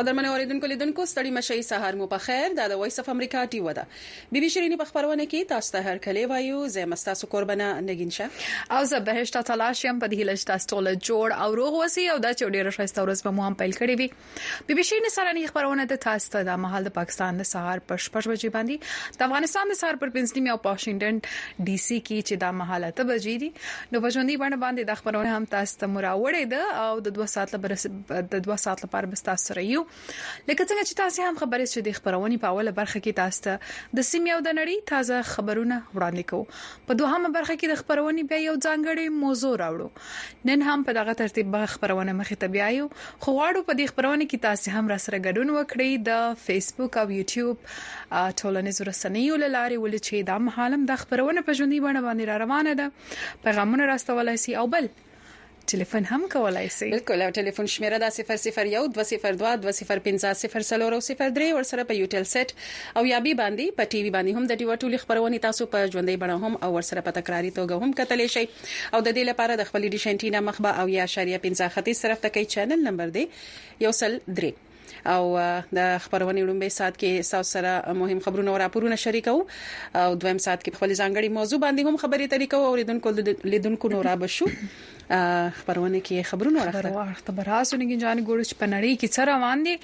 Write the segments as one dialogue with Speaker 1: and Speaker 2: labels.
Speaker 1: قدرمن اوریدونکو لیدونکو ستړي مشي سهار مو په خیر دا د وایس اف امریکا ټي ودا بيبي شيريني په خبرونه کې تاسو ته هر کله وایو زه مستاسو قربانه نگین شه
Speaker 2: او زه بهشت تلاش يم په دې لښت تاسو ټول جوړ او روغ وسی او دا چې ډیره شایسته ورځ به مو هم پیل کړی وي بي بي سي نسراني خبرونه د تاسو ته د مهال د پاکستان د سهار پر شپږ بجې باندې د افغانستان د سهار پر پنځه نیمه او واشنگټن ډي سي کې چې د مهال ته بجې دي نو په ژوندۍ باندې باندې د خبرونه هم تاسو ته مراوړې ده او د 2 ساعت لپاره د 2 ساعت لپاره به تاسو سره یو لکه څنګه چې تاسو هم خبرې چې د خبرونې په اوله برخه کې تاسو ته د سیمې او د نړۍ تازه خبرونه وړاندې کوو په دوهمه برخه کې د خبرونې بیا یو ځانګړی موضوع راوړو نن هم په دغه ترتیب به خبرونه مخې ته بیایو خو غواړو په دې خبرونه کې تاسو هم را سره ګډون وکړئ د فیسبوک او یوټیوب ټولنیزو رسنیو لارې ولې چې دا مهالم د خبرونه په ژوندۍ بڼه باندې را روانه ده پیغامونه راستولای شي او بل ټلیفون هم کولای شئ
Speaker 1: بالکل او ټلیفون شمیره دا 001 202 205 0 او 03 ور سره په یوټل سیټ او یا بي باندې په ټي وي باندې هم د ډیو ټولي خبرونه تاسو په ژوندۍ بڼه هم او ور سره په تکراری توګه هم کتلی شئ او د دې لپاره د خپلې ډیش انټینا مخ به اویا اعشاریه پنځه ختیځ طرف ته کوي چینل نمبر دی یو سل درې او د خبرونې لومبه سات کې تاسو سره مهم خبرونه او راپورونه شریکو او دویم سات کې خپل ځانګړي موضوع باندې هم خبرې ترې کوو او لیدونکو لیدونکو نو را بشو خبرونه کې خبرونه
Speaker 2: ورخته براسو نګین جان ګورچ په نړۍ کې څه روان دي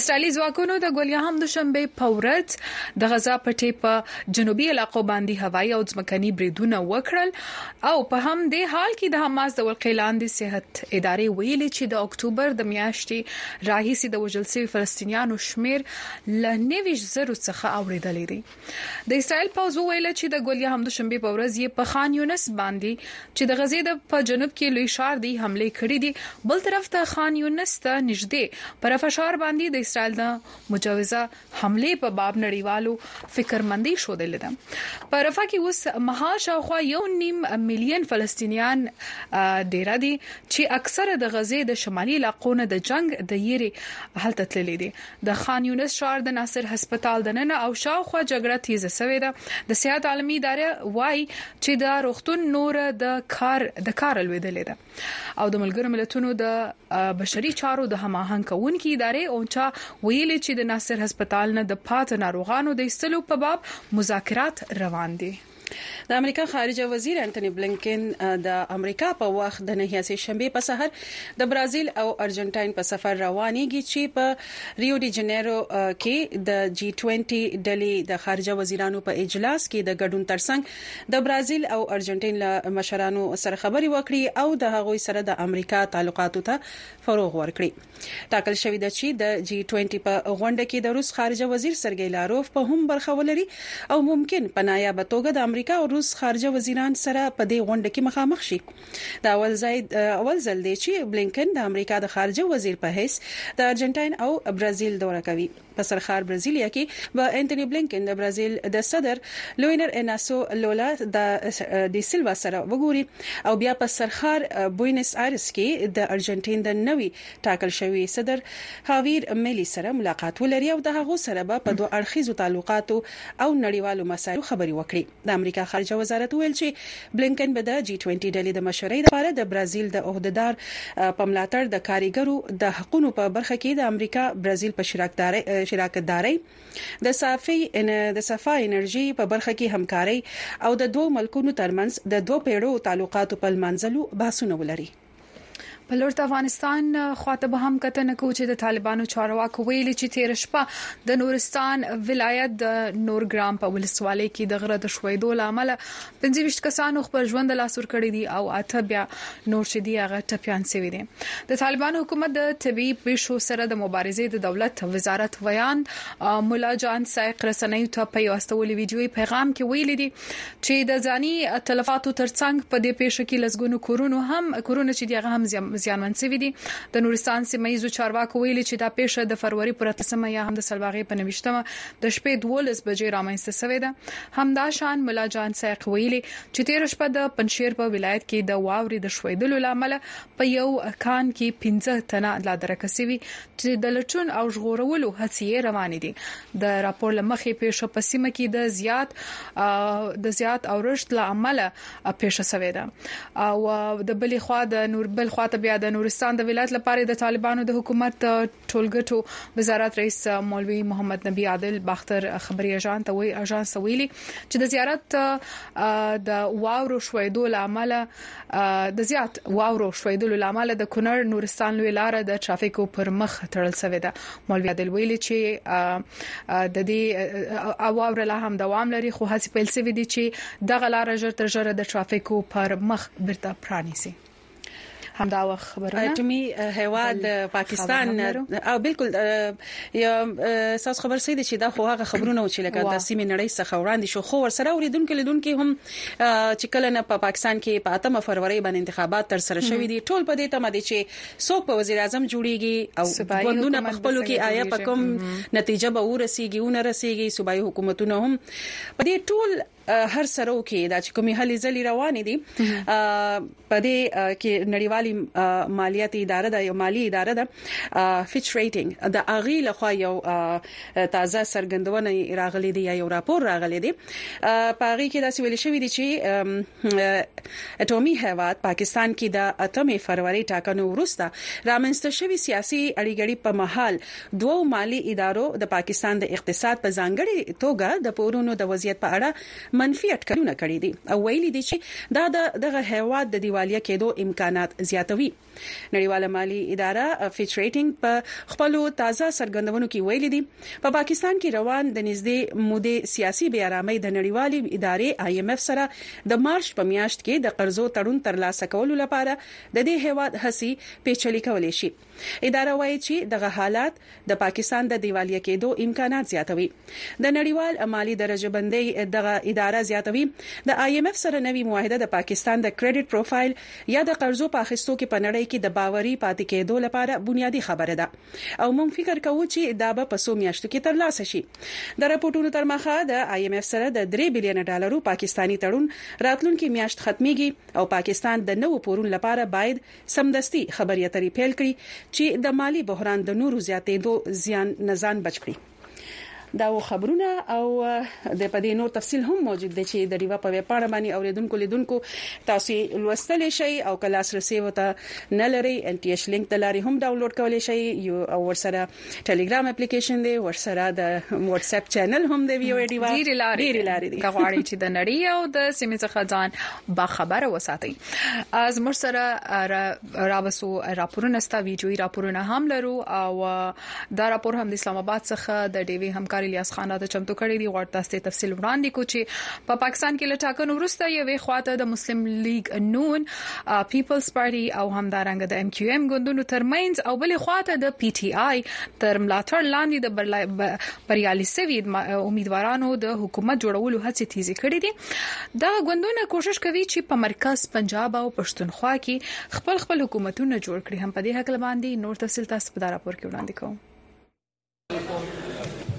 Speaker 2: اسرایلی ځواکونو د ګولیاهم د شنبه په ورځ د غزا پټې په جنوبي علاقو باندې هوایي او ځمکني بریدونه وکړل او په همدې حال کې د حماس د ولقې لاندې صحت ادارې ویلي چې د اکتوبر د میاشتې راهیسې د وژل شوي فلسطینیانو شمیر له 90 زرو څخه اوریدلې دي د اسرایل پوز ویل چې د ګولیا هم د شنبه په ورځ یې په خان یونس باندې چې د غزې د په جنوب کې لوی شار دی حمله کړې دي بل طرف ته خان یونس ته نږدې پر فشار باندې د اسرایل د مجوزه حملې په باب نړیوالو فکرمندي ښودلې ده. په رفح کې اوس مهال شاوخوا یو نیم میلیون فلسطینیان دېره دي چې اکثره د غزې د شمالي علاقو نه د جنګ د یېرې هلته تللي دي. د خان یونس ښار د ناصر هسپتال دننه او شاوخوا جګړه تیزه سوې ده. د صحت عالمي اداره وايي چې دا روغتون نور د کاره لوېدلې ده. او د ملګرو ملتونو د بشري چارو د هماهنګ کوونکې ادارې اونچا ویلي چې د ناصر هسپتال نه د پات ناروغانو د ایستلو په باب مذاکرات روان دي
Speaker 1: د امریکا خارجه وزیر انټونی بلینکن د امریکا په وخت د نهیا سه شنبه په سحر د برازیل او ارجنټاین په سفر روانيږي چې په ریو ډی جنیرو کې د جی 20 ډلې د خارجه وزیرانو په اجلاس کې د ګډون ترڅنګ د برازیل او ارجنټین له مشرانو سره خبرې وکړي او د هغوی سره د امریکا تعلقاتو ته فروغ ورکړي. ټاکل شوې ده چې د جي ټوینټي په غونډه کې د روس خارجه وزیر سرګی لاروف په هم برخه ولري او ممکن په نایابه توګه د امریکا او روس خارجه وزیران سره په دې غونډه کې مخامخ شي. دا اول ځای اول ځل دی چې بلینکن د امریکا د خارجه وزیر په حیث د ارجنټاین او برازیل دوره کوي. په سرښار برازیلیا کې به انتوني بلینکن د برازیل د صدر لوینر اناسو لولا د ډي سیلوا سره وګوري او بیا په سرښار بوینس ایرس کې د ارجنټین د نوي ټاکل شوي صدر هاویر میلی سره ملاقات ولري او د هغو سره به په دوه اړخیزو تعلقاتو او نړیوالو مسایلو خبرې وکړي. د امریکا خارجه وزارت وویل چې بلینکن به د جي ټوینټي ډلې د مشرۍ لپاره د برازیل د عهدهدار په ملاتړ د کارګرو د حقونو په برخه کې د امریکا برازیل په شراکتدارۍ د صافي د صفا انرژي په برخه کې همکاري او د دوو ملکونو ترمنځ د دوه پیړو تعلقاتو په لمانځلو بحثونه ولري
Speaker 2: په لور د افغانستان خواته به هم کتنه کوو چې د طالبانو چارواکو ویلي چې تیر شپه د نورستان ولایت د نورګرام په ولسوالۍ کې د غره د شویدو لامل 25 کسانو خپل ژوند لاس ور کړی دی او اته بیا نور چې دی هغه ټپيان شوی دی د طالبانو حکومت د طبي پیښو سره د مبارزې د دولت وزارت ویاند مولا جان سایق رسنۍ ته په یو استولې ویډیوي پیغام کې ویلي دي چې د ځاني تلفاتو تر څنګ په دې پیښه کې لسګونو کورونو هم کورونه چې دغه هم زیانمن شوي دي د نورستان سیمه ییزو چارواکو ویلي چې دا پیښه د فروری پر اتلسمه یا هم د سلواغې په نویشتمه د شپې دولس بجې رامنځته شوې ده همدا شان ملا جان سیق ویلي چې تیر شپه د پنشیر په ولایت کې د واورې د شویدلو لامل په یو کان کې 15 تنه لا درکسي وي چې د لټون او ژغورولو هڅې یې روانې دي. د راپور له مخې پیښه په سیمه کې د زیات د زیات او رشد له امله پیښه شوې ده او د بلې خوا د نور بل خوا ته بیا د نورستان د ولایت لپاره د طالبانو د حکومت ټولګټو وزارت رئیس مولوی محمد نبی عادل باختر خبري اژانس ته وی اژانس ویلي چې د زیارت د واورو شویدو لامل د زیات واورو شویدلو لامل د کونړ نورستان لوی لار د ترافیکو پر مخ تړل شوې ده مولوی عادل ویل چې د دې واور لا هم دوام لري خو هڅې پیل شوې دي چې دغه لار ژر تر ژره د ترافیکو پر مخ برته پرانیسي همدا وخت خبرونه
Speaker 1: اټومي هواد پاکستان او بالکل یا ساس خبر سي دي چې دا خو هغه خبرونه و چې لکه د سیمې نړۍ څخه وړاندې شو خو ورسره اوریدونکو لیدونکو هم چې کله نه په پاکستان کې په اتمه فروری باندې انتخابات تر سره شوې دي ټول په دې تمه دي چې څوک په وزیر اعظم جوړیږي او ګوندونه په خپل کې آیا په کوم نتیجه به ورسیږي او نه رسیږي صوبایي حکومتونه هم په دې ټول هر سرو کې دا چې کومې هلي ځلې روانې دي په دې کې نړیوالي مالیاتي اداره ده یو مالي اداره ده فیچ ریټینګ د هغې لخوا یو تازه څرګندونه راغلي دي یا یو راپور راغلي دي په هغه کې دا ویل شوی دی چې اټومي هیواد پاکستان کې د اتمې فروری ټاکنو وروسته رامنځته شوی سیاسي اړیګړي په محل دوو مالي ادارو د پاکستان د اقتصاد په ځانګړي توګه د پورونو د وضعیت په اړه منفي اټکلونه کړي دي او ویلي دي چې دا د دغه هیواد د دیواليه کیدو امکانات زیاتوي. نړیواله مالي اداره فیچ ریټنګ په خپلو تازه څرګندونو کې ویلي دي په پاکستان کې روان د نږدې مودې سیاسي بې ارامۍ د نړیوالې ادارې آی ایم ایف سره د مارچ په میاشت کې د قرضو تړون ترلاسه کولو لپاره د دې هیواد هڅي پیچلي کولې شي. اداره وايي چې دغه حالات د پاکستان د دیوالیه کېدو امکانات زیاتوي. د نړیوال مالي درجه بندۍ دغه اداره زیاتوي، د آی اېم اېف سره نوې معاهده د پاکستان د کریډټ پروفایل یا د قرضو په اخیستو کې په نړۍ کې د باوري پاتې کېدو لپاره بنیادي خبره ده او موږ فکر کوو چې دا به په څو میاشتو کې ترلاسه شي. د رپوټونو تر مخه د آی اېم اېف سره د درې بلیونه ډالرو پاکستاني تړون راتلونکې میاشت ختمېږي او پاکستان د نوو پورونو لپاره باید سمدستي خبرې اترې پیل کړي چې د مالي بحران د نورو زیاتیدو زیان نه ځان بچ کړي. دا وو خبرونه او د په دې نور تفصیل هم موجود دی چې د ډیوه په ویب پاڼه باندې اوریدونکو لیدونکو تاسو یې لوستلی شئ او که لاسرسی ورته نه لرئ NTH لینک د لارې هم ډاونلوډ کولی شئ او ورسره ټلګرام اپلیکیشن دی ورسره د واتس اپ چینل هم دی ویو ایډي وای
Speaker 2: ډیر لارې ډیر لارې دي غواړي چې د نړۍ او د سیمې څخه ځان با خبره وساتي از مر سره را وسو راپورونه ستا ویډیوي راپورونه هم لرو او دا راپور هم د اسلام آباد څخه د ډیوی همکاري لیاس خان راته چمتو کړی دی غواړ تاسو ته تفصیل وړاندې کو چې په پاکستان کې لټاکن ورسته یوې خواته د مسلم لیګ نون پیپلز پارټي او همدارنګه د ایم کیو ایم ګوندونو ترمنځ او بلې خواته د پی ټی آی تر ملاتړ لاندې د بریالي سوي امیدوارانو د حکومت جوړولو هڅې تیزې کړې دي دا ګوندونه کوشش کوي چې په مرکز پنجاب او پښتونخوا کې خپل خپل حکومتونه جوړ کړي هم په دې حق باندې نور تفصيل تاسو په دا راپور کې وړاندې کوم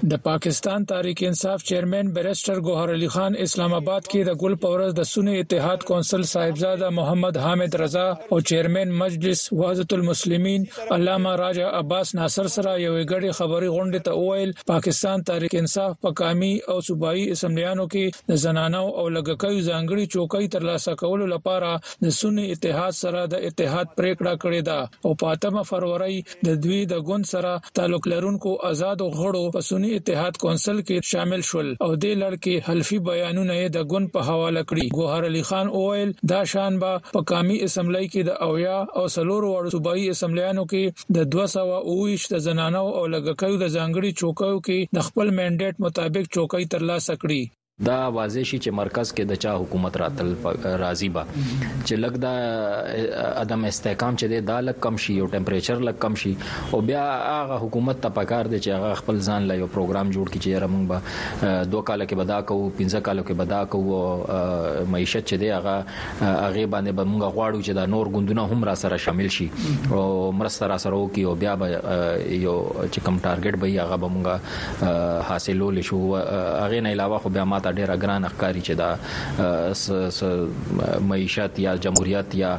Speaker 3: د پاکستان تحریک انصاف چیئرمن بیرسټر ګوهر علي خان اسلام آباد کې د ګل پورز د سنی اتحاد کونسل صاحبزاده محمد حامد رضا او چیئرمن مجلس وحدت المسلمین علامه راجا عباس ناصر سره یو غړي خبري غونډه ته وویل پاکستان تحریک انصاف په قامي او صوبایي اسمبلیانو کې د زنانو او لګکیو ځانګړي چوکۍ ترلاسه کولو لپاره د سنی اتحاد سره د اتحاد پریکړه کړې ده او په 8 فروری د دوی د ګوند سره تعلق لرونکو ازادو غړو په سني اتحاد کونسل کې شامل شول او دې لړ کې حلفي بیانونه یې د ګوند په حواله کړي ګوهر علي خان وویل دا شان به په قامي اسمبلۍ کې د اویا او څلور واړو صوبایي اسمبلیانو کې د دوه سوه او اوویشت د زنانو او لږکیو د ځانګړي چوکیو کې د خپل مینډیټ مطابق چوکۍ ترلاسه کړي.
Speaker 4: دا واضح شي چې مرکز کې د چا حکومت راتل راضي به چې لګ دا عدم استحکام چې دا لګ کم شي او ټمپریچر لګ کم شي او بیا هغه حکومت ته پکار دی چې هغه خپل ځان له یو پروګرام جوړ کړي چې رمنګ به دوه کال کې بدا کوو پنځه کال کې بدا کوو معیشت چې دی هغه هغه باندې به موږ غواړو چې دا نور ګوندونه هم را سره شامل شي او مرسته را سره وکړي او بیا به یو چې کم ټارګټ به یې هغه به موږ حاصلول شو هغه نه علاوه خو بیا ماته ډیره ګران ښکاری چې دا معیشت یا جمهوریت یا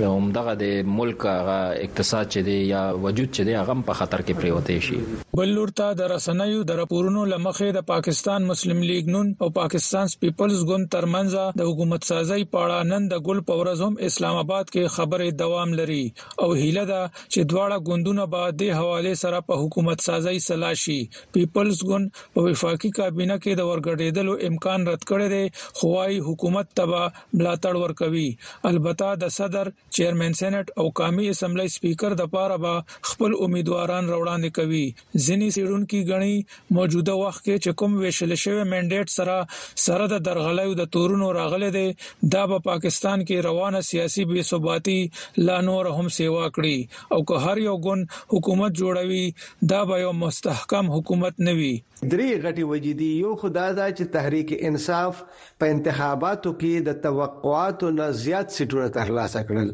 Speaker 4: هم دغه د ملک هغه اقتصاد چې دی یا وجود چې دی هغه په خطر کې پریوته شي
Speaker 3: بل لور ته د رسنیو د راپورونو لمخې د پاکستان مسلم لیګ نون او پاکستان پیپلز ګوند ترمنځ د حکومت سازي پاړه نن د ګل پورز هم اسلام آباد کې خبرې دوام لري او هیله ده چې دواړه ګوندونه به د حواله سره په حکومت سازي سلا شي پیپلز ګوند په وفاقي کابینه کې د ورګډېدلو امکان رد کړی دی خو وايي حکومت تبا ملاتړ ورکوي البته د صدر چیرمن سېنات او قامي اسمبلی سپیکر د پاره به خپل امیدواران روړاندې کوي ځینې څېړونکي ګڼي موجوده وخت کې چې کوم ویشل شوی منډیټ سره سره د درغلیو د تورونو راغلي دی دا به پاکستان کې روانه سیاسي بې ثباتي لا نور هم سیوا کړي او که هر یو ګوند حکومت جوړوي دا به یو مستحکم حکومت نه وي
Speaker 5: درې غټې وجې دي یو خو دا ده چې تحریک انصاف په انتخاباتو کې د توقعاتو نه زیات سیټونه ترلاسه کړل.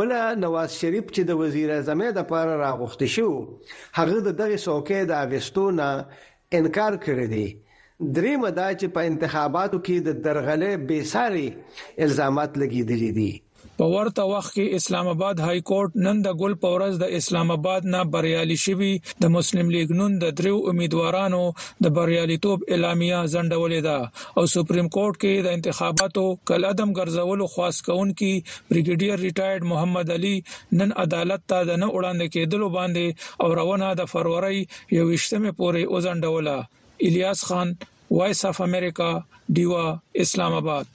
Speaker 5: بله نواز شریف چې د وزیراعظمۍ لپاره راغوښتي شو، هغه د دغې څوکۍ د اغیستو نه انکار کړی دی. دریمه دا چې په انتخاباتو کې د درغلۍ بې ساري الزامات لګیدلي دي.
Speaker 3: په ورته وخت کې اسلام آباد های کورټ نن د ګل په ورځ د اسلام آباد نه بریالي شوی د مسلم لیګ نون د دریو امیدوارانو د بریالیتوب اعلامیه ځنډولې ده او سپریم کورټ کې د انتخاباتو کل عدم ګرځولو خواست کوونکي بریګیډیر ریټایرډ محمد علي نن عدالت ته د نه وړاندې کېدلو باندې او روانه د فروری 21مې پورې وځنډوله الیاس خان وایس اف امریکا دیوا اسلام آباد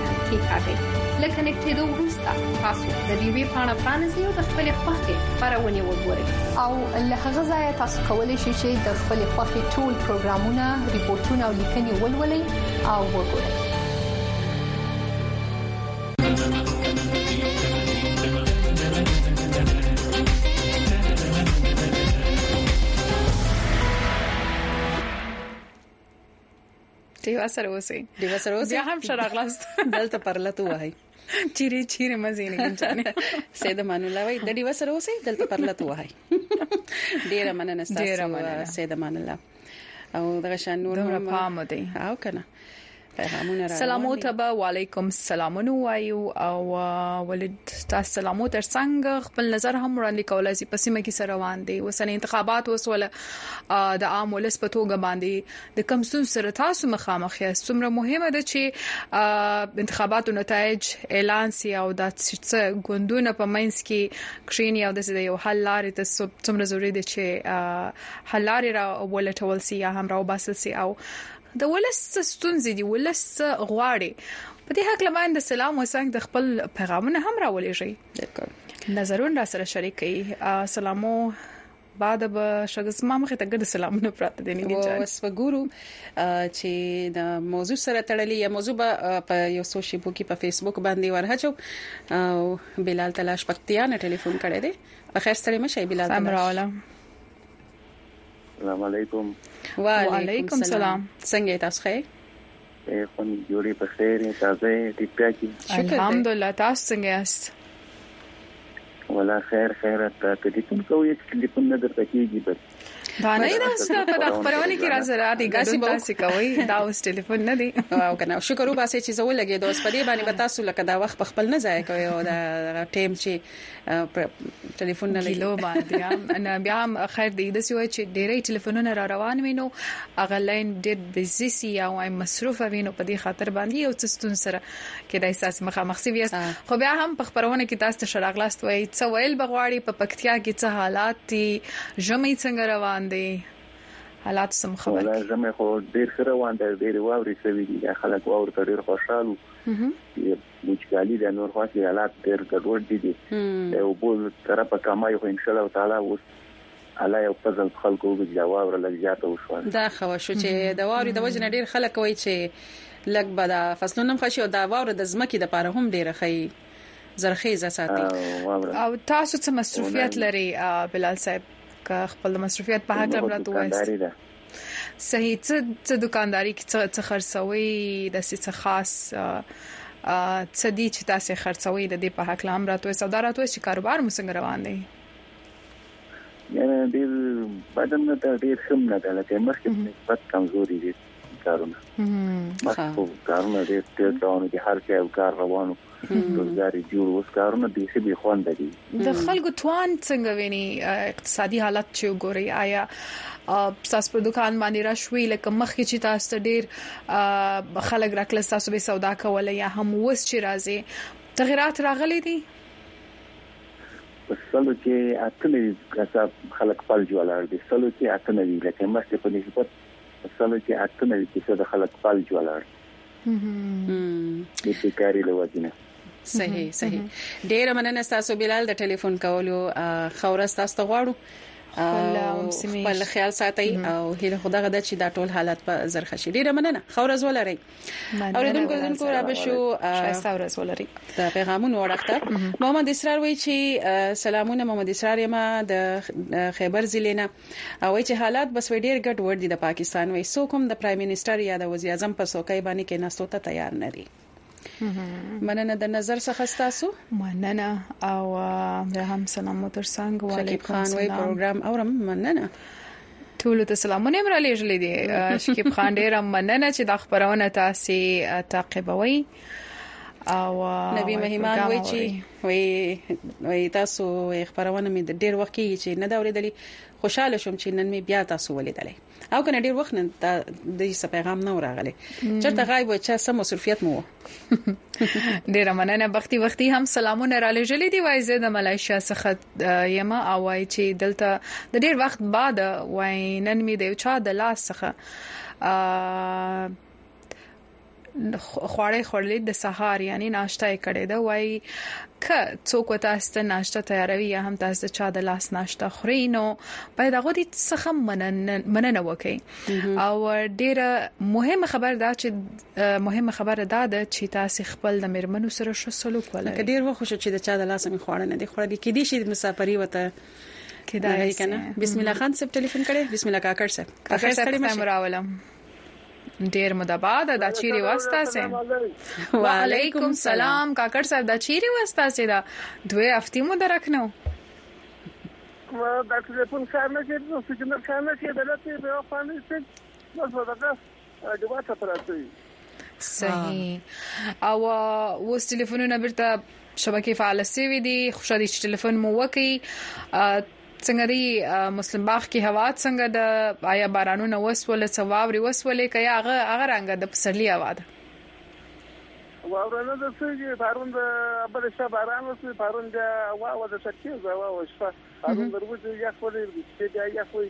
Speaker 2: کیکاږئ له کنیکټېدو وروسته تاسو د دې وی پاڼه پرانیزئ او د خپل خوښې خبرونه وګورئ او له هغه ځایه تاسو کولی شئ چې د خپل خوښې ټول پروګرامونه ریپورتونه او لیکنې ولولئ او وګورئ دیو سره اوسې
Speaker 1: دیو سره اوسې
Speaker 2: بیا هم شراغلاست
Speaker 1: دلته پرلته وای
Speaker 2: چیرې چیرې مزه نه ګنجانې
Speaker 1: سید مان الله وای د دیو سره اوسې دلته پرلته وای ډیر مننه تاسو سید مان الله او دغه شان نور
Speaker 2: هم پام دی
Speaker 1: او کنه
Speaker 2: سلامو تبا وعلیکم سلامونه وایو او ولید تاسو سلامو تر څنګه خپل نظر هم وړاندې کولای شئ په سیمه کې سره روان دي وسنه انتخابات وسول د عام ولس په توګه باندې د کوم ستونزې سره تاسو مخامخ یاست څومره مهمه ده چې انتخاباتو نتایج اعلان سي او دا څه ګوندونه په منځ کې کښینی او د یو حل لارې ته څومره ضروری دي چې حل لارې را ولټول سي یا هم را وباسل سي او د ولس ستونزې دي ولس غواړي په دې حق لمن د سلام وسنګ د خپل پیغامونه هم راولېږي نظرون را سره شریکي سلامو بعد به شګس ما مخه ته ګډ سلامونه پراته دي نیمه
Speaker 1: جان اوس وګورو چې د موضوع سره تړلې یا موضوع په یو سو شیبو کې په فیسبوک باندې ورهچو او بلال تلاش پکتیا نه ټلیفون کړی دی په خیر سره مشه بلال
Speaker 2: تلاش
Speaker 6: السلام علیکم
Speaker 2: وعلیکم السلام
Speaker 1: څنګه تاسو ښه
Speaker 6: ای خوند جوړې په خیر یې تازه یې ټیک
Speaker 2: ټاک یې. الحمدالله تاسو څنګه یاست.
Speaker 6: ولا خیر خیر ته ټلیفون کوو هیڅ ټلیفون نه درته کیږي بس
Speaker 2: دا نه دا ستا په دا خبرونه کې را سره دي ګاسي به څه کوي دا اوس ټلیفون نه دی
Speaker 1: او کنه شکر وباسي چې زه ولګې دوس په دې باندې به تاسو لکه دا وخت په خپل نه ځای کوي او دا ټیم چې په ټلیفون نه
Speaker 2: لګي لو باندې نه بیا هم خیر دی د سوي چې ډېری ټلیفونونه را روان وینو اغه لاین ډېر بزی سی یا وای مصروف وینو په دې خاطر باندې یو څه ستون سره کې د احساس مخامخ سی ویاست خو بیا هم په خبرونه کې تاسو ته شراغلاست وای څه ویل بغواړي په پکتیا کې څه حالات دي ژمي څنګه روان دي حالات سم خبر
Speaker 6: ولا زمه خو ډیر سره روان دی ډیر واوري سوي دي خلک واور ته ډیر خوشاله وچکالي ده نور خاص حالات ډېر ګډوډ دي دي د اوبو سره په کمای خو ان شاء الله تعالی اوس الله یو فضل په خلکو وکړي دا واوره لږ زیاته وشوه
Speaker 1: دا خو شو چې د واورې د وجې نه ډېر خلک وایي چې لږ به دا فصلونه هم خشي او دا واوره د ځمکې د پاره هم ډېره خي زرخیزه ساتي
Speaker 2: او تاسو څه مصروفیت لري بلال صاحب که خپل مصروفیت په هغه راته وایي صحیح څه دکانداری کی څه خرڅوی داسی څه خاص څه دی چی تاسی خرڅوی د دې په حق لام راتوی سو دا راتوی چی کاروبار مو څنګه روان دی
Speaker 6: یاره ډیر بدن نه دا ډیر خم نه ده لکه مخکې نسبت کمزوري دي کارونه مخکې کارونه ډیر ډیر روان دي هر څه یو کار روانو روزګار یې جوړ اوس کارونه بیخي بې خونده دي
Speaker 2: د خلکو توان څنګه ویني اقتصادي حالت چې وګوري آیا تاسو په دکان باندې راشوي لکه مخکې چې تاسو ډیر خلک راکله تاسو به سودا کوله یا هم وس چې راځي تغیرات راغلي دي
Speaker 6: سلو کې اتنوي کسب خلک پل جوړ لار دي سلو کې اتنوي لکه مخکې په نسبت سلو کې اتنوي چې د خلک پل جوړ لار د بیکاری له وجنه
Speaker 1: صحیح صحیح ډیر مننه تاسو بلال د ټلیفون کولو خورا تاسو ته غواړو خپل خیال ساتي او هله خدای غدا چې دا ټول حالات په زرخه شي ډیره مننه خور از ولري اوریدونکو زمونږ را بشو
Speaker 2: شایسته ورځ ولري
Speaker 1: دا پیغامونه ورکړه محمد اسرار وایي چې سلامونه محمد اسرار ما د خیبر ضلع نه او وایي چې حالات بس وي ډیر ګډ وډ دي د پاکستان وایي څوک هم د پرایم منسټر یا د وزیراعظم په څوکۍ باندې کې ناستو ته تیار نه دي مننه د نظر څخه ستاسو
Speaker 2: مننه او بیا هم سلام مو تر څنګ
Speaker 1: وعلیکم السلام شکیب خان پروګرام اورم مننه
Speaker 2: ټول ته سلامونه مر لېږلې دي شکیب خان ډیر مننه چې دا خبرونه تاسو تعقیبوي او
Speaker 1: نبی مهمان وای چې وای وای تاسو خبرونه مې د ډیر وخت کې چې نه دا ورېدلې خوشاله شوم چې نن مې بیا تاسو ولیدلې او کنه ډیر وخت نه د دې پیغام نه وراغله چرته غایب و چې سم مصرفیت مو
Speaker 2: ډیر مننه بختي وختي هم سلامونه را لېږلې دی وای زه د ملایشیا څخه یم او وای چې دلته د ډیر وخت بعد وای نن مې د یو چا د لاس څخه خواړه خوړلې د سهار یعنی ناشته یې کړې ده وای ک څوک تاسو ته ناشته تیاروي یا هم تاسو ته چا د لاس ناشته خوري نو باید هغه دې څخه مننه وکړي او ډیره مهمه خبر دا چې مهمه خبره دا ده چې تاسو خپل د مرمنو سره شو سلوک ولرئ
Speaker 1: ډیر وخت شو چې د چا د لاس می خواړه نه دي خوړل کې دي چې مسافری وته
Speaker 2: کېدای
Speaker 1: کنه بسم الله خان صاحب ټلیفون کړي بسم الله کاکړ صاحب
Speaker 2: کاکړ صاحب راولم ډیر مو د باد دا چیرې واستا سي وعلیکم سلام کاکړ صاحب دا چیرې واستا سي دا دوی هفته مو درکنو
Speaker 7: دا ټلیفون کار نه کوي نو سیګنل کار نه کوي دلته به وخوانې سي بس ودغه د واتساپ راځي
Speaker 2: صحیح او اوس ټلیفونونه برته شبکې فعال سوي دي خوشاله چې ټلیفون مو وکي څنګه دی مسلم باغ کی هوا څنګه ده آیا بارانونه وسول څه واوري وسولې که یا هغه هغه رنګه د پسرلی هوا ده.
Speaker 7: واوره نه ده سوي پرون د بله شپه باران وسوي پرون بیا واوه ده ټکیزه واوه شپه پرون لرګوچې یخ ولید شپې بیا یخ وی.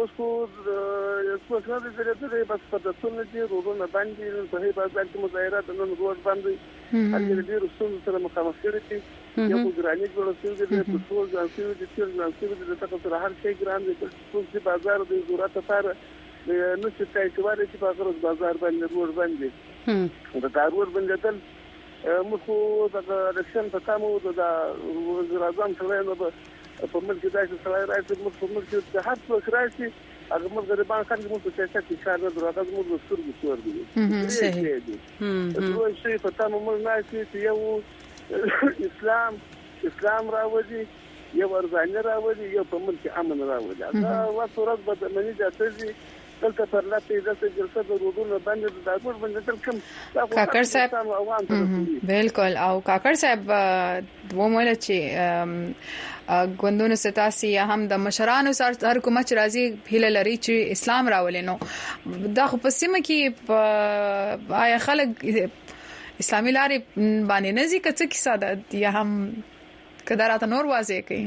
Speaker 7: اوس خو
Speaker 2: سوچنه
Speaker 7: دې درېدلې بس په دسونه دي رورونه بند دي نن په هي بازار کې مظاهره د نن روډ بند دی خلک د ډېرو ستونزو سره مخامخ کړي دي یو خو ګراني جوړه شوې دي د پټرول ګران شوی دي تیل ګران شوی دي د دغه سره هر شی ګران دی بل څوک چې بازار د ضرورت لپاره نه شي تلای کولی چې په هغه ورځ بازار بند روډ بند دي د دا روډ بندېدل موږ خو دغه الیکشن په تمه وو د وزیر اعظم سړی نه به په ملک کې داسې سړی راشي موږ په ملک کې هر څوک راشي هغه موږ غریبان خلک موږ په سیاست کې کار نه درو هغه موږ د سترګو تور دی
Speaker 1: صحیح
Speaker 7: دی دوه شي په تمه موږ ناشي چې یو اسلام اسلام راوځي یو ارزاني راوځي یو په ملک امن راوځي هغه وخت ورځ به د منی جاتځي دلته پر لسې دسه جلسه د روډو له باندې د داګور باندې تر کوم دا خو
Speaker 2: کاکر صاحب اوان ته رسېږي بالکل او کاکر صاحب و مول چې غوندونو ستاسي یا هم د مشرانو سر هر کوم چې راځي هله لري چې اسلام راولې نو دا خو په سیمه کې آیا خلک اسلامي لارې باندې نه ځي کڅ کې ساده یا هم کدارات نور
Speaker 1: واځي کوي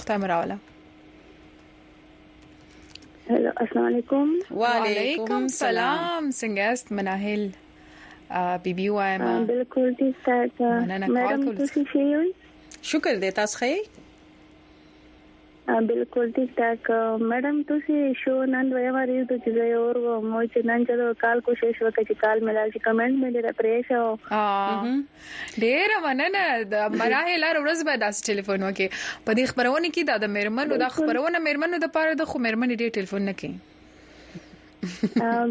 Speaker 1: خدای
Speaker 2: مو راوله
Speaker 8: هلو السلام علیکم
Speaker 2: وعلیکم سلام څنګه است مناهل بی بی وایم
Speaker 8: بالکل ټیک ټاک میډم تاسو ښه یئ
Speaker 1: شکر دې تاسو ښه
Speaker 8: بالکل ټیک ټاک میډم تاسو شو نن دوی وری ته چې زه اور و مو چې نن چلو کال کوشش وکړ چې کال ملال چې کمنټ مې دې پرې شو
Speaker 2: ډیر مننه د مراحل هر ورځ به داس ټلیفون وکي په دې خبرونه کې دا د مېرمنو د خبرونه مېرمنو د پاره د خو مېرمنې ډیر ټلیفون نه کوي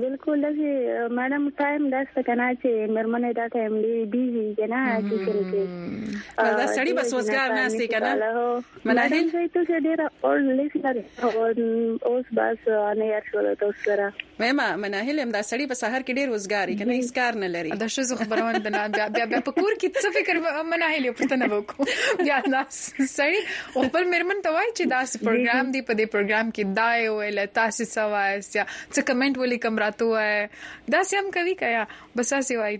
Speaker 8: بالکل دغه مډم ټایم داس ته کنه چې مرمنه دا ټایم دی بیزی کنه چې
Speaker 1: کې دا سړی بس وسګار نه سي کنه
Speaker 8: مناهل صاحب ته چې ډیر اور لیسنر اوس بس نه یار شو ته سره
Speaker 1: مې ما مناهل هم دا سړی په سحر کې ډیر وزګاری کنه هیڅ کار نه لري
Speaker 2: د شزو خبرونه د نه بیا بیا بیا په کور کې څه فکر مناهل په تنه وکړو بیا دا سړی او خپل مرمن ته وای چې دا پروګرام دی په دې پروګرام کې دا یو ول تاسو سواست یا څه کمنټ ولې کم راتو وای دا سم کوي کیا بس اسی وای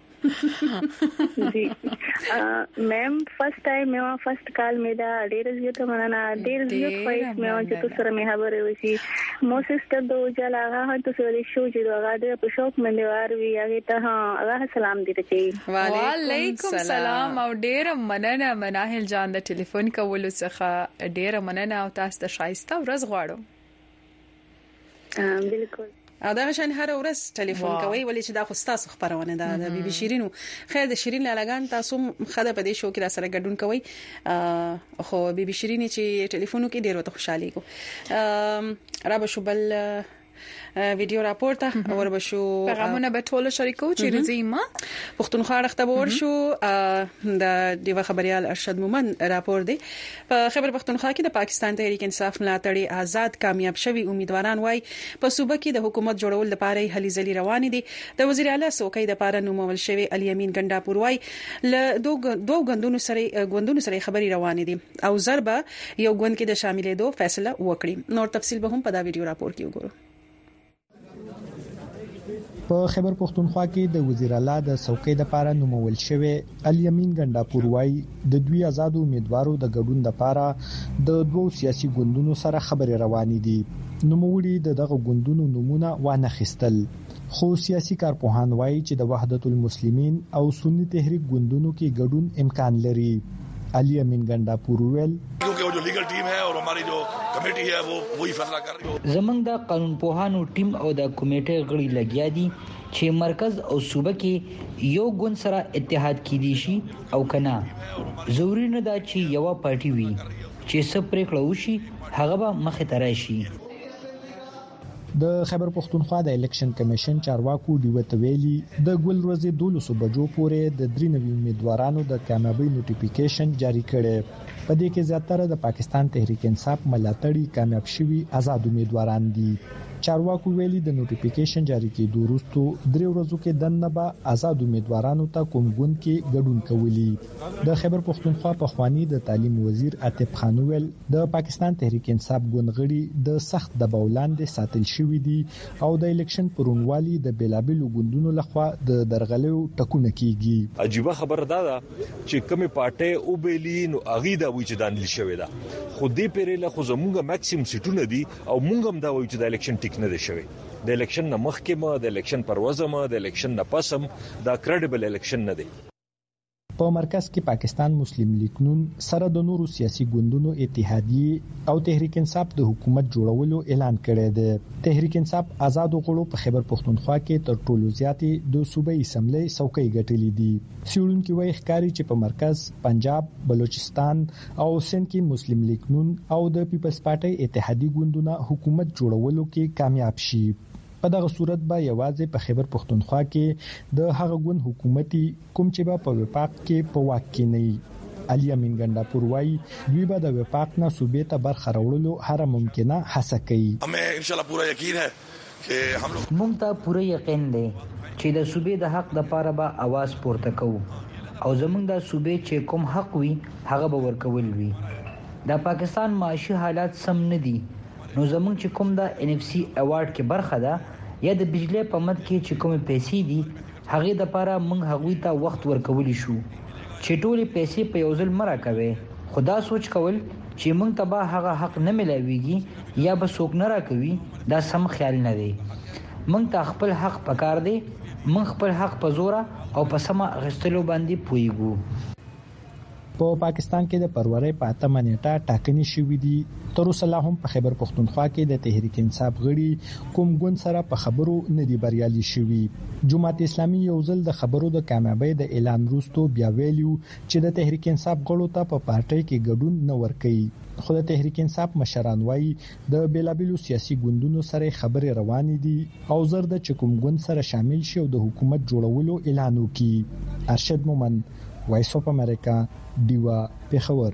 Speaker 1: جی میم
Speaker 2: فرست ټایم
Speaker 1: مې وا فرست کال
Speaker 8: مې دا ډېر زیات مننه ډېر زیات خوښ مې او چې
Speaker 1: تاسو سره مې خبرې وشي مو سیستر د وجل
Speaker 2: هغه هم تاسو
Speaker 8: ولې شو چې هغه ډېر په شوق مې دی وار وی هغه ته هغه سلام دې ته کوي
Speaker 2: وعلیکم سلام او ډېر مننه مناهل جان د ټلیفون کولو څخه ډېر مننه او تاسو ته شایسته ورځ غواړم
Speaker 8: بالکل
Speaker 1: او دا شان هر ورځ ټلیفون کوي ولې چې دا خو تاسو خبرونه ده د بیبي شیرینو خیر د شیرین لالاګان تاسو خده په دې شو کې را سره ګډون کوي خو بیبي شیرین چې ټلیفون کې ډیر وته خوشاله کو را به شو بل ویډیو راپور ته ور بشو
Speaker 2: پیغامونه به ټول شریکو چې رضی ما
Speaker 1: پښتونخوا رخته ور شو د دیو خبريال ارشد مومن راپور دی په خېبر پښتونخوا کې د پاکستان تحریک انصاف ملاتړي ازاد کامیاب شوي امیدواران وايي، په صوبه کې د حکومت جوړول لپاره یې هلي ځلي روانې دي. د وزیر اعلی څوکۍ لپاره نومول شوی علي امین ګنډاپور وايي، له دوو ګوندونو سره یې خبرې روانې دي او زر به یو ګوند کې د شاملېدو فیصله وکړي. نور تفصیل به هم په دا ویډیو راپور کې وګورو.
Speaker 9: په خیبر پښتونخوا کې د وزیر اعلی د څوکۍ د پاره نومول شوی الیمین ګنداپور وای د دوی آزاد امیدوارو د ګډون د پاره د دوو سیاسي ګوندونو سره خبرې روانې دي نوموړي د دغه ګوندونو نمونه وانه خستل خو سیاسي کارپوهان وایي چې د وحدت المسلمین او سنی تحریک ګوندونو کې ګډون امکان لري علي امين ګنډاپور
Speaker 10: وویل کیونکه جو لیګل ټیم ہے او ہماری جو کمیټي ہے وہ وہی فیصلہ کر رہی ہے
Speaker 11: زمنګ د قانون پوهانو ټیم او د کمیټې غړي لګیا دي چې مرکز او صوبه کې یو ګوند سره اتحاد کې دي شي او کنه ضروری نه ده چې یو پارټي وي چې سپریکړه وشي هغه به مخه ترای شي
Speaker 9: د خیبر پښتونخوا د الیکشن کمیشن چارواکو ډیوه ته ویلي د ګل ورځې 12 بجو پورې د 93 امیدوارانو د کامیابۍ نوټیفیکیشن جاری کړي په دې کې زیاتره د پاکستان تحریک انصاف ملاتړي کامیاب شوي آزاد امیدواران دي چارواکو ویلي د نوټیفیکیشن جاری کېدو وروسته درې ورځو کې دننه به آزاد امیدوارانو ته کوم ګوند کې ګډون کولي د خیبر پښتونخوا پخواني د تعلیم وزیر عتیب خان وویل، د پاکستان تحریک انصاف ګوند غړي د سخت دباو لاندې ساتل شوي دي او د الیکشن په روڼوالي د بېلابېلو ګوندونو له خوا د درغلیو ټکونه کېږي.
Speaker 12: عجیبه خبره دا ده چې کومې پارټۍ وبیلي نو هغوی دا وایي چې دا نیل شوې ده خو دې پېرېله خو زموږ مکسیم سیټونه دي او موږ هم دا وایو چې دا الیکشن ټیک نه دی شوی د الیکشن نه مخکې هم د الیکشن پر ورځ هم د الیکشن نه پس هم دا کریډیبل الیکشن نه دی.
Speaker 9: په مرکز کې پاکستان مسلم لیګ نون سره د نورو سیاسي ګوندونو اتحادیه او تحریک انصاف د حکومت جوړولو اعلان کړی دی تحریک انصاف آزاد غړو په خیبر پښتونخوا کې تر ټولو زیاتې د صوبایي اسمبلی څوکۍ ګټلې دي سیړونکو وایي ښکاری چې په مرکز پنجاب بلوچستان او سند کې مسلم لیګ نون او د پیپلز پارټي اتحادیه ګوندونه حکومت جوړولو کې کامیاب شي په دغه صورت به یوازې په خیبر پښتونخوا کې د هغه ګوند حکومتي کوم چې به په وفاق کې په واک کې نه علي امین ګنډاپور وایي دوی به د وفاق نه صوبې ته برخه راوړلو هر ممکنه هڅه کوي
Speaker 10: همه ان شاء الله پوره یقین ہے
Speaker 11: مونږ ته پوره یقین دی چې د صوبې د حق د پاره به اواز پورته کوو او زمونږ د صوبې چې کوم حق وي هغه به ورکول وي د پاکستان معاشي حالات سم نه دي نو زموږ چې کوم دا ان اف سي ایوارډ کې برخه ده یا د بجلی په مد کې چې کومې پیسې دي هغې دپاره موږ هغوی ته وخت ورکولی شو چې ټولې پیسې په یو ځل مه راکوی خو دا سوچ کول چې موږ ته به هغه حق نه ملاویږي یا به څوک نه راکوي دا سم خیال نه دی موږ ته خپل حق پکار دی موږ خپل حق په زوره او په سمه اخیستلو باندې پوهیږو
Speaker 9: په پاکستان کې د فرورۍ په اتمه نیټه ټاکنې شوې دي، تر اوسه لا هم په خیبر پښتونخوا کې د تحریک انصاف غړي کوم ګوند سره په خبرو نه دي بریالي شوي. جماعت اسلامي یو ځل د خبرو د کامیابۍ د اعلان وروسته بیا ویلي و چې د تحریک انصاف غړو ته په پارټۍ کې ګډون نه ورکوي، خو د تحریک انصاف مشران وايي د بیلابیلو سیاسي ګوندونو سره یې خبرې روانې دي او زر ده چې کوم ګوند سره شامل شي او د حکومت جوړولو اعلان وکړي. ارشد مومند، وایس اف امریکا، ډیوه، پېښور.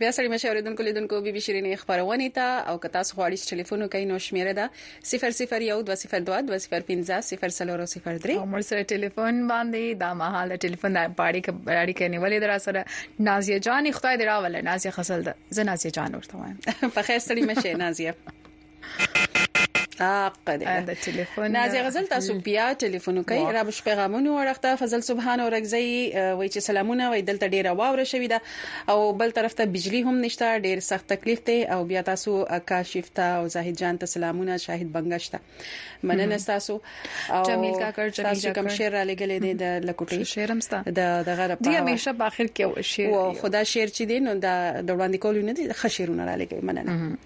Speaker 1: بیا سړی مشه اوریدونکو لیدونکو بي بي شيرینې خبرونه ته او که تاسو غواړئ چې ټلیفون وکړئ نو شمیره ده 001202205003
Speaker 2: او مر سره ټلیفون باندې دا مهال ټلیفون د پاړي کړي کې نیولې در سره نازیه جان خدای دې راول نازیه خسل ده زه نازیه جان ورته وایم
Speaker 1: په خیر سړی مشه نازیه حق
Speaker 2: دی دا ټلیفون
Speaker 1: نازي غزل تاسو بیا ټلیفون کوي را بش پیغامونه ورخته فضل سبحان او رغزي وای چې سلامونه وای دلته ډیره واوره شوې ده او بل طرف ته بجلی هم نشته ډیر سخت تکلیف دی او بیا تاسو کاشف ته او زاهد جان ته سلامونه شاهد بنگش ته مننه تاسو
Speaker 2: جمیل کاکړ جمیل
Speaker 1: کاکړ شعر را لګلې دی د لکوټي
Speaker 2: شعر هم ستا
Speaker 1: د دغه
Speaker 2: د دی همیشه په اخر کې و شعر
Speaker 1: او خدا شعر چې دی نو دا د وړاندې کول نه دي خشیرونه را لګي مننه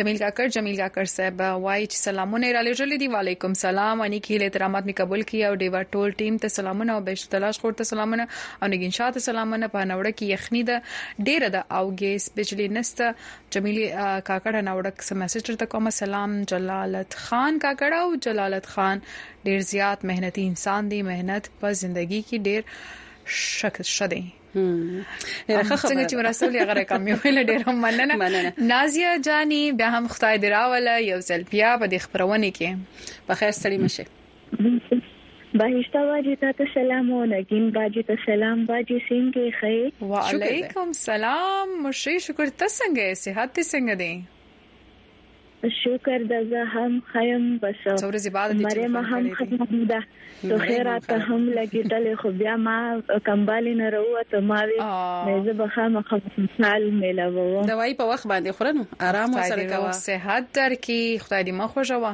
Speaker 2: جمیل کاکړ جمیل کاکړ صاحب وای چې سلامونه را لګلې دی وعلیکم سلام اني کې له احترامات می قبول کړي او ډیوا ټول ټیم ته سلامونه او بهش تلاش خور ته سلامونه او نګین شاه ته سلامونه په نوړه کې یخنی ده ډیره ده او ګیس بجلی نسته جمیلی کاکړه نوړک سم میسج ته کوم سلام جلالت خان کاکړه او جلالت خان ډیر زیات مهنتي انسان دی مهنت په ژوندۍ کې ډیر شک شدی ډیره ښه خبره چې رسول یې غره کم یو ول ډیره مننه نازیه جانی بیا هم خدای دراوله یو ځل بیا په دې خبرونه کې
Speaker 1: په خیر سړی مشه
Speaker 8: بهشته واجی تا ته سلام او نګین باجی ته سلام باجی سنګه یې خې.
Speaker 2: وعلیکم سلام مشرې شکر ته څنګه یې صحت دې څنګه دی.
Speaker 8: شکر ده زه هم خیم بس مریم هم خدمت ده تو خیرات هم لګی دل خو بیا ما کمبالی نه روته ما وی مې زه به خامه خپل ملاوو
Speaker 1: دوايي په وخت باندې خورنو آرام سره کوه
Speaker 2: صحت درکې خدای دې مخ خوشاله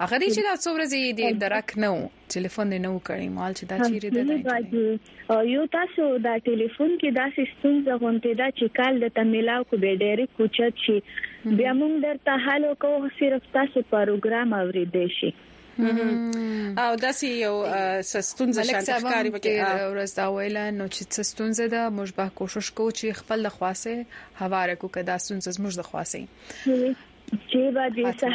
Speaker 2: هغه دې چې دا څو ورځې دې درک نه و ټلیفون دې نه وکړي مال چې دا چیرې
Speaker 13: ده یو تاسو دا ټلیفون کې دا سیستم زغونته دا چې کال د تملاو کو به ډېری کوچت شي بیا موږ درته حل وکړو صرف تاسو پروګرام اوریدې شي
Speaker 1: او داسې یو سستون ز شان تخکاری
Speaker 2: پکې ورځ دا ویل نو چې سستون ز دا موږ به کوشش کوو چې خپل د خاصه هواره کو کدا سستون ز موږ د خاصه
Speaker 13: چې بعد